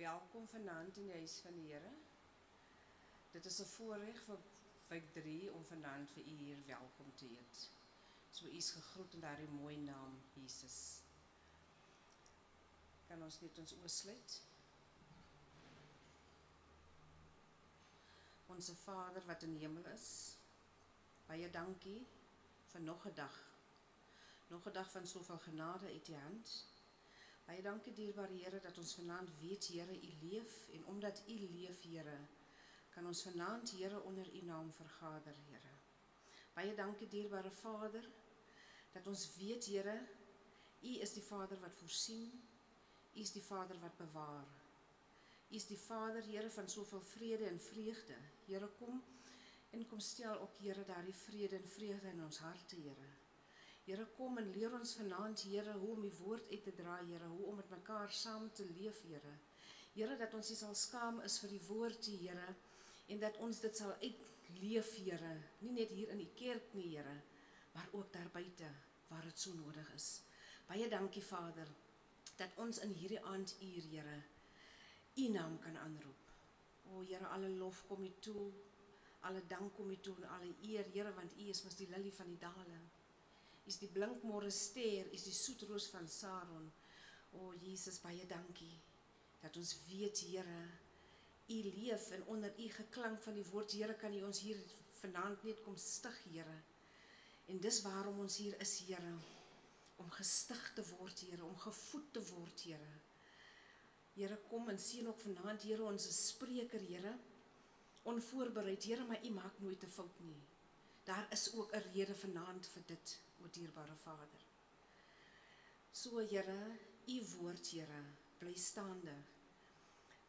Welkom vanaand in die huis van die Here. Dit is 'n voorreg vir week 3 om vanaand vir u hier welkom te heet. So u is gegroet in daardie mooi naam Jesus. Kan ons net ons oosluit? Onse Vader wat in die hemel is, baie dankie vir nog 'n dag. Nog 'n dag van soveel genade uit u hand. Baie dankie dierbare Here dat ons vanaand weet Here u leef en omdat u leef Here kan ons vanaand Here onder u naam vergader Here. Baie dankie dierbare Vader dat ons weet Here u is die Vader wat voorsien. U is die Vader wat bewaar. U is die Vader Here van soveel vrede en vreugde. Here kom en kom stel ook Here daardie vrede en vreugde in ons harte Here. Here kom en leer ons vanaand Here hoe om die woord uit te dra Here, hoe om met mekaar saam te leef Here. Here dat ons nie sal skaam is vir die woord Here en dat ons dit sal uitleef Here, nie net hier in die kerk nie Here, maar ook daar buite waar dit so nodig is. Baie dankie Vader dat ons in hierdie aand uur Here u naam kan aanroep. O Here, alle lof kom u toe. Alle dank kom u toe en alle eer Here want u is mos die lilie van die dale is die blinkmôre ster, is die soetroos van Saron. O Jesus, baie dankie dat ons weet Here, U leef en onder U geklank van die woord Here kan U ons hier vanaand net kom stig Here. En dis waarom ons hier is Here, om gestig te word Here, om gevoed te word Here. Here kom en sien ook vanaand Here ons spreker Here onvoorbereid Here maar U maak nooit 'n fout nie. Daar is ook 'n rede vanaand vir dit, o dierbare Vader. So Here, u woord Here, bly staande.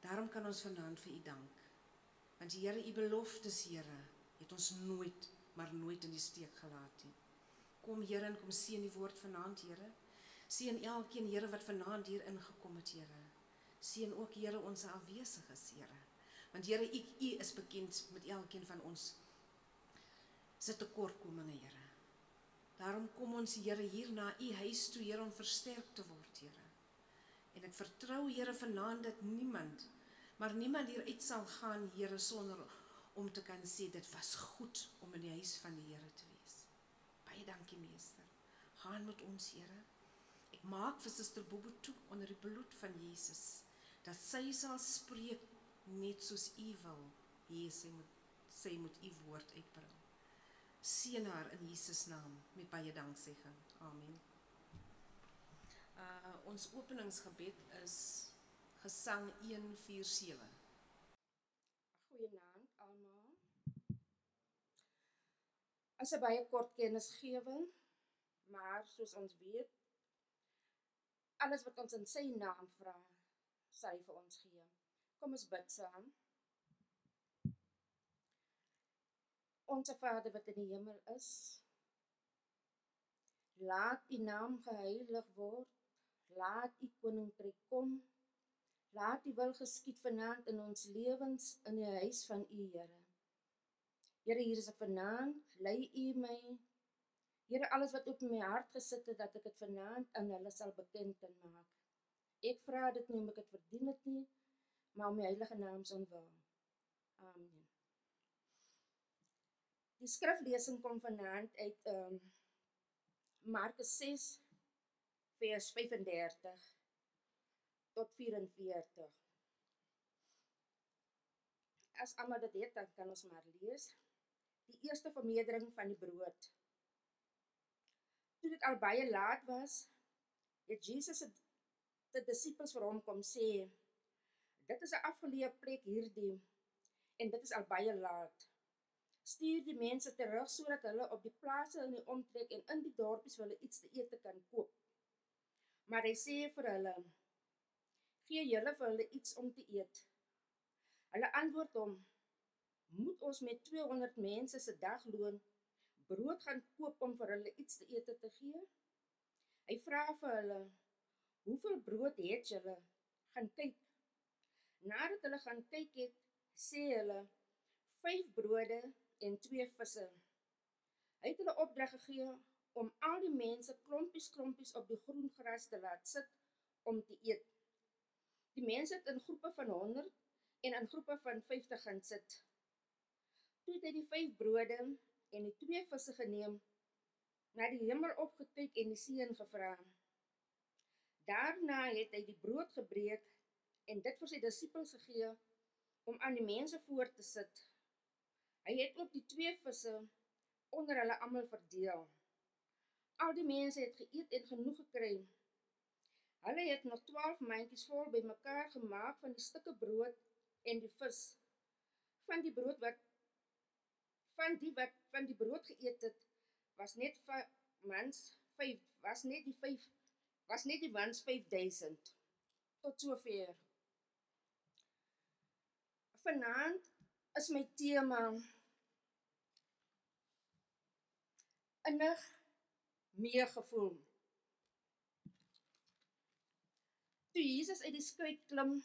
Daarom kan ons vanaand vir u dank. Want Here, u beloftes Here, het ons nooit, maar nooit in die steek gelaat nie. Kom Here en kom seën die woord vanaand Here. Seën elkeen Here wat vanaand hier ingekom het Here. Seën ook Here ons afwesiges Here. Want Here, u, u is bekend met elkeen van ons se tekortkominge, Here. Daarom kom ons Here hier na u huis toe, Here, om versterk te word, Here. En ek vertrou Here vanaand dat niemand, maar niemand hier uit sal gaan, Here, sonder om te kan sê dit was goed om in die huis van die Here te wees. Baie dankie, Meester. Gaan met ons, Here. Ek maak vir Suster Bobo toe onder die bloed van Jesus dat sy sal spreek net soos U wil. Jesus moet sy moet U woord uitbring seën haar in Jesus naam met baie danksegging. Amen. Uh ons openingsgebed is Gesang 147. Goeienaand almal. As 'n baie kort kennisgewing, maar soos ons weet, alles wat ons in sy naam vra, hy vir ons gee. Kom ons bid saam. Onse Vader wat in die hemel is, laat U naam geheilig word. Laat U koninkryk kom. Laat U wil geskied vanaand in ons lewens in die huis van U, Here. Here, hier is ek vanaand, lei U my. Here, alles wat op my hart gesit het dat ek dit vanaand aan hulle sal bekend en maak. Ek vra dit nie omdat ek dit verdien het nie, maar om die heilige naam se ontwil. Amen. Die skriflesing kom vanaand uit ehm um, Markus 6 vers 35 tot 44. As almal dit het, dan kan ons maar lees. Die eerste vermeerdering van die brood. Toe dit al baie laat was, het Jesus het die disippels vir hom kom sê: "Dit is 'n afgeleë plek hierdie en dit is al baie laat." Stuur die mense terug sodat hulle op die plase in die omtrek en in die dorpies hulle iets te eet kan koop. Maar hy sê vir hulle: "Gee julle vir hulle iets om te eet." Hulle antwoord hom: "Moet ons met 200 mense se dagloon brood gaan koop om vir hulle iets te eet te gee?" Hy vra vir hulle: "Hoeveel brood het julle?" Gaan kyk. Nadat hulle gaan kyk het, sê hulle: "Vyf brode en twee visse. Hy het hulle opdrag gegee om al die mense klompies klompies op die groen gras te laat sit om te eet. Die mense het in groepe van 100 en in groepe van 50 gaan sit. Toe het hy die 5 brode en die 2 visse geneem, na die hemel opgekyk en die seën gevra. Daarna het hy die brood gebreek en dit vir sy disippels gegee om aan die mense voor te sit. Hy het ook die 2 visse onder hulle almal verdeel. Al die mense het geëet en genoeg gekry. Hulle het nog 12 mandjies vol bymekaar gemaak van die stukke brood en die vis. Van die brood wat van die wat van die brood geëet het, was net mans 5 was net die 5 was net die mans 5000 tot sover. Vanaand is my tema innig meegevoel. Toe Jesus uit die skei klim,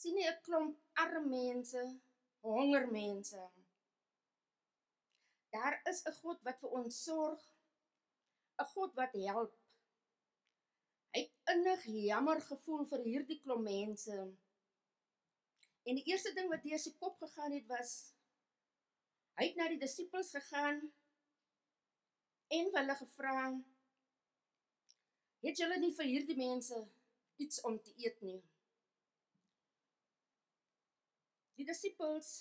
sien hy 'n klomp arme mense, honger mense. Daar is 'n God wat vir ons sorg, 'n God wat help. Hy het innig jammer gevoel vir hierdie klomp mense. En die eerste ding wat deur sy kop gegaan het was hy het na die disippels gegaan en hulle gevra het julle nie vir hierdie mense iets om te eet nie? Die disippels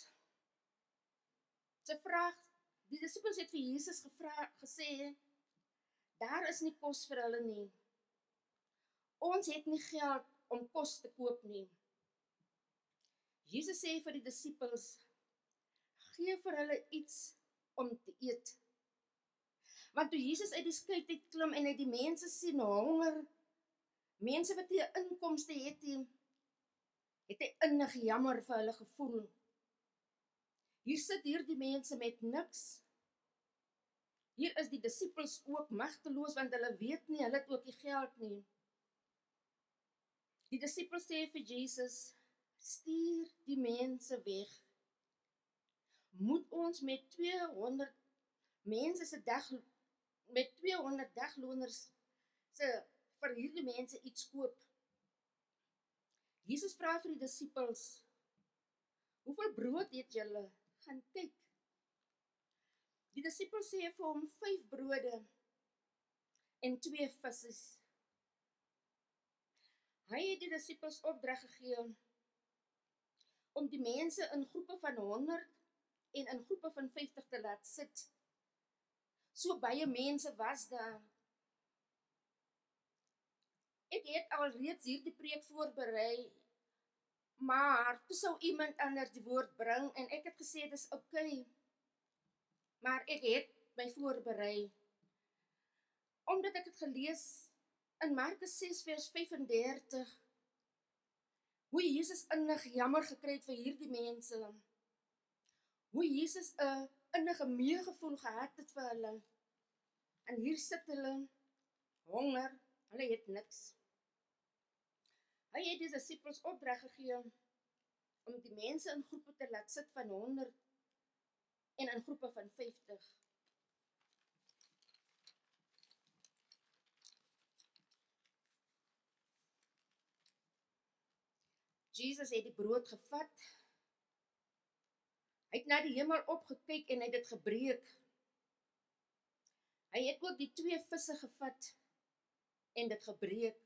se vraag die disippels het vir Jesus gevra gesê daar is nie kos vir hulle nie. Ons het nie geld om kos te koop nie Jesus sê vir die disippels gee vir hulle iets om te eet Want toe Jesus uit die skei uit klim en hy die mense sien honger, mense wat nie inkomste het nie, het hy innig jammer vir hulle gevoel. Hier sit hierdie mense met niks. Hier is die disippels ook magteloos want hulle weet nie, hulle het ook nie geld nie. Die disippels sê vir Jesus: "Stuur die mense weg." Moet ons met 200 mense se dag met 200 dagloners se vir hierdie mense iets koop. Jesus vra vir die disippels: "Hoeveel brood het julle? Gaan kyk." Die disippels sê vir hom 5 brode en 2 visse. Hy het die disippels opdrag gegee om die mense in groepe van 100 en in groepe van 50 te laat sit So baie mense was daar. Ek het al reeds hierdie preek voorberei. Maar toe sou iemand anders die woord bring en ek het gesê dis oukei. Okay. Maar ek het my voorberei. Omdat ek dit gelees in Markus 6 vers 35 hoe Jesus innig jammer gekry het vir hierdie mense. Hoe Jesus 'n innige meegevoel gehad het vir hulle. En hier sit hulle honger, hulle het niks. Hy het die disippels opdrag gegee om die mense in groepe te laat sit van 100 en in groepe van 50. Jesus het die brood gevat Hy het na die hemel opgekyk en hy het dit gebreek. Hy het ook die twee visse gevat en dit gebreek.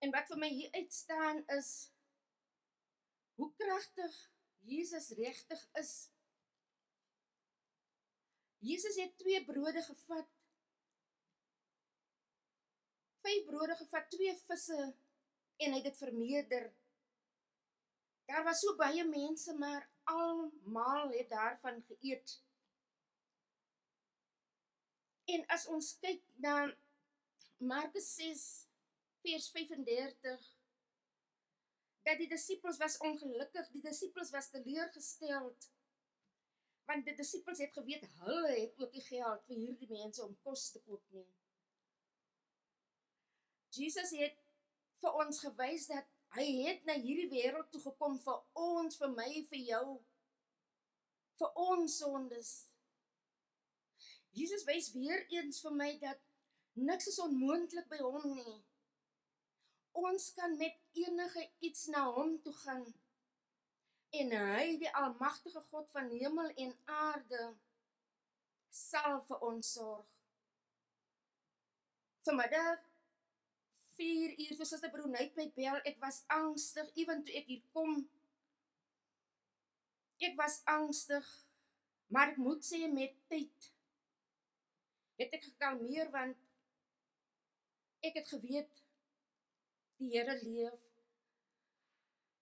En wat vir my hier uit staan is hoe kragtig Jesus regtig is. Jesus het twee brode gevat. Vyf brode gevat, twee visse en hy het dit vermeerder. Daar was so baie mense, maar almal het daarvan geëet. En as ons kyk na Markus 6 vers 35 dat die disippels was ongelukkig, die disippels was teleurgesteld want die disippels het geweet hulle het ook nie geld vir hierdie mense om kos te koop nie. Jesus het vir ons gewys dat Hy het na hierdie wêreld toe gekom vir ons, vir my, vir jou, vir ons sondes. Jesus wys weer eens vir my dat niks is onmoontlik by hom nie. Ons kan met enige iets na hom toe gaan. En hy, die almagtige God van hemel en aarde, sal vir ons sorg. Vanmiddag 4 uur toe Suster Brunet my bel, ek was angstig ewen toe ek hier kom. Ek was angstig, maar ek moet sê met tyd het ek gekalmeer want ek het geweet die Here leef.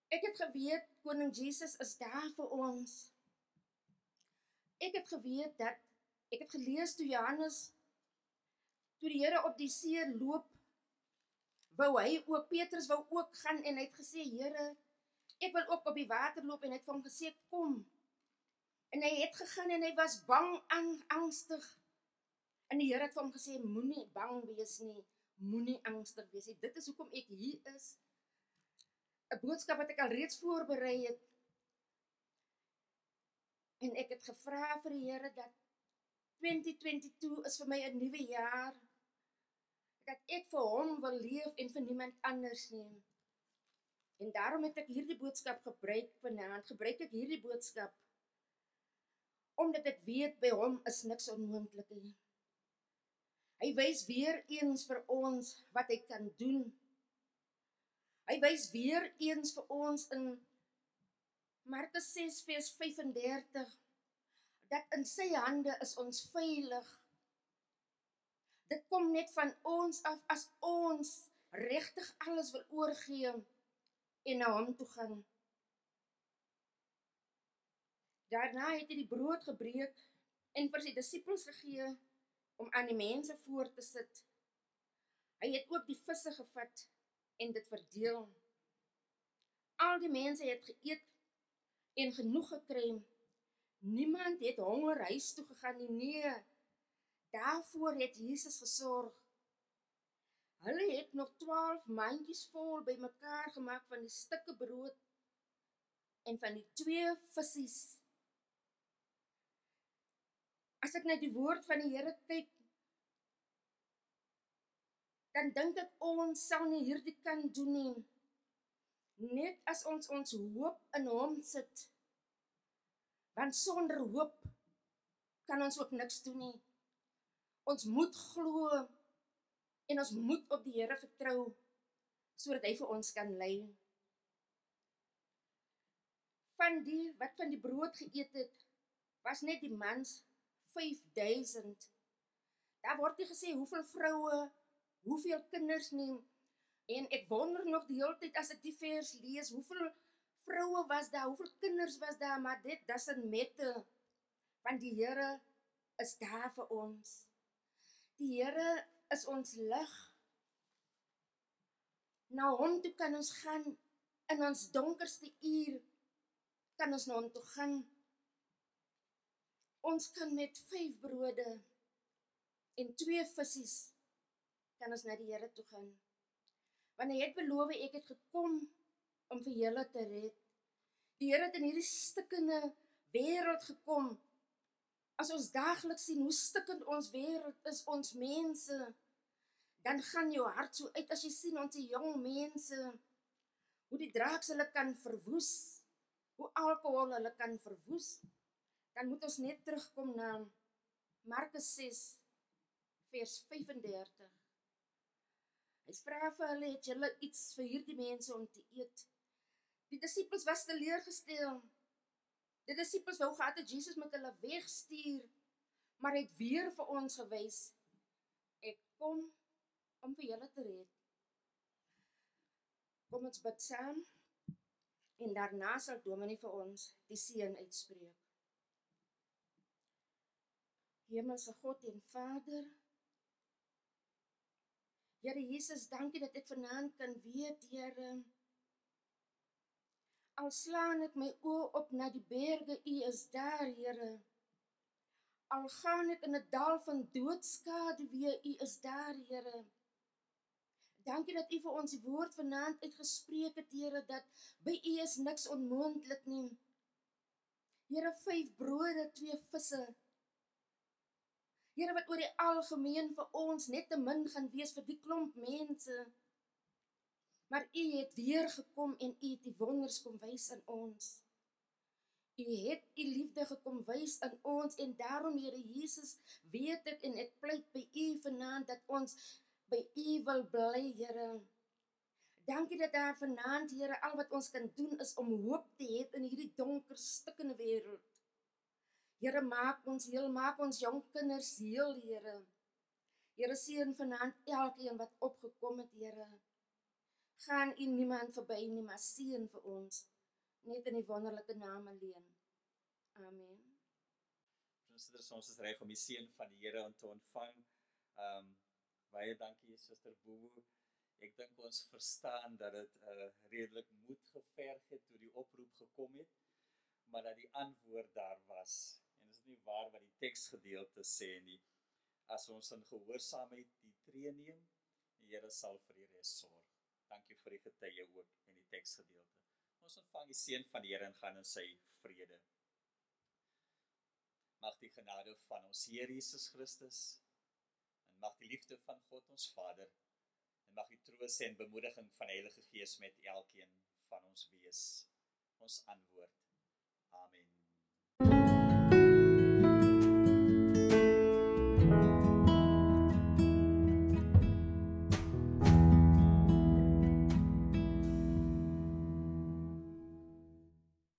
Ek het geweet koning Jesus is daar vir ons. Ek het geweet dat ek het gelees toe Johannes toe die Here op die see loop wou hy ook Petrus wou ook gaan en hy het gesê Here ek wil ook op die water loop en hy het vir hom gesê kom. En hy het gegaan en hy was bang en angstig. En die Here het vir hom gesê moenie bang wees nie moenie angstig wees nie. Dit is hoekom ek hier is. 'n boodskap wat ek al reeds voorberei het. En ek het gevra vir die Here dat 2022 is vir my 'n nuwe jaar dat ek vir hom wil leef en vir niemand anders nie. En daarom het ek hierdie boodskap gebruik vanaand. Gebruik ek hierdie boodskap omdat ek weet by hom is niks onmoontlik nie. Hy wys weer eens vir ons wat hy kan doen. Hy wys weer eens vir ons in Markus 6:35 dat in sy hande is ons veilig dit kom net van ons af as ons regtig alles wil oorgee en na hom toe gaan. Daarna het hy die brood gebreek en vir sy disippels gegee om aan die mense voor te sit. Hy het ook die visse gevat en dit verdeel. Al die mense het geëet en genoeg gekry. Niemand het honger huis toe gegaan nie. Nee, Daarvoor het Jesus gesorg. Hulle het nog 12 mandjies vol bymekaar gemaak van die stukke brood en van die twee visse. As ek net die woord van die Here kyk, dan dink ek ons sal nie hierdie kan doen nie. Net as ons ons hoop in Hom sit. Want sonder hoop kan ons ook niks doen nie. Ons moet glo en ons moet op die Here vertrou sodat hy vir ons kan lei. Van die wat van die brood geëet het, was net die mans 5000. Daar word nie gesê hoeveel vroue, hoeveel kinders nie. En ek wonder nog die hele tyd as ek die vers lees, hoeveel vroue was daar, hoeveel kinders was daar, maar dit dis 'n mette van die Here is daar vir ons. Die Here is ons lig. Na hom toe kan ons gaan in ons donkerste uur kan ons na hom toe gaan. Ons kan met 5 brode en 2 visse kan ons na die Here toe gaan. Want hy het beloof ek het gekom om vir julle te red. Die Here het in hierdie stikkende wêreld gekom As ons daagliks sien hoe stikkend ons wêreld is, ons mense, dan gaan jou hart so uit as jy sien ons jong mense hoe die draks hulle kan verwoes, hoe alkohol hulle kan verwoes. Dan moet ons net terugkom na Markus 6 vers 35. Hy vra vir hulle, het julle iets vir hierdie mense om te eet? Die disippels was teleurgestel. Die disippels wou gehad het Jesus met hulle wegstuur, maar het weer vir ons gewys ek kom om vir julle te red. Kom ons bid saam en daarna sal Dominee vir ons die seën uitspreek. Hemelse God en Vader, Here Jesus, dankie dat ek vanaand kan weet, Here, Al slaan ek my oë op na die berge, U is daar, Here. Al gaan ek in 'n dal van doodskade, weer U is daar, Here. Dankie dat U vir ons die woord vanaand uitgespreek het, Here, dat by U is niks onmoontlik nie. Here, vyf brode, twee visse. Here wat oor die algemeen vir ons net te min gaan wees vir die klomp mense. Maar U het weer gekom en U het die wonders kom wys in ons. U het U liefde gekom wys in ons en daarom Here Jesus, weet ek en ek pleit by U vanaand dat ons by U wil bly, Here. Dankie dat daar vanaand Here al wat ons kan doen is om hoop te hê in hierdie donker stikkende wêreld. Here maak ons heel, maak ons jong kinders heel, Here. Here seën vanaand elkeen wat opgekom het, Here. Gaan U niemand verby nie, maar seën vir ons net in die wonderlike naam alleen. Amen. Suster, ons is reg om die seën van die Here te ontvang. Ehm um, baie dankie Suster Bobo. Ek dink ons verstaan dat dit 'n uh, redelik moed geverg het toe die oproep gekom het, maar dat die antwoord daar was. En dit is nie waar wat die teksgedeelte sê nie. As ons in gehoorsaamheid die tree neem, die Here sal vir die res sorg. Dankie vir die getuie ook in die teksgedeelte. Ons ontvang die seën van die Here en gaan in sy vrede. Mag die genade van ons Here Jesus Christus en mag die liefde van God ons Vader en mag die troos en bemoediging van die Heilige Gees met elkeen van ons wees. Ons antwoord. Amen.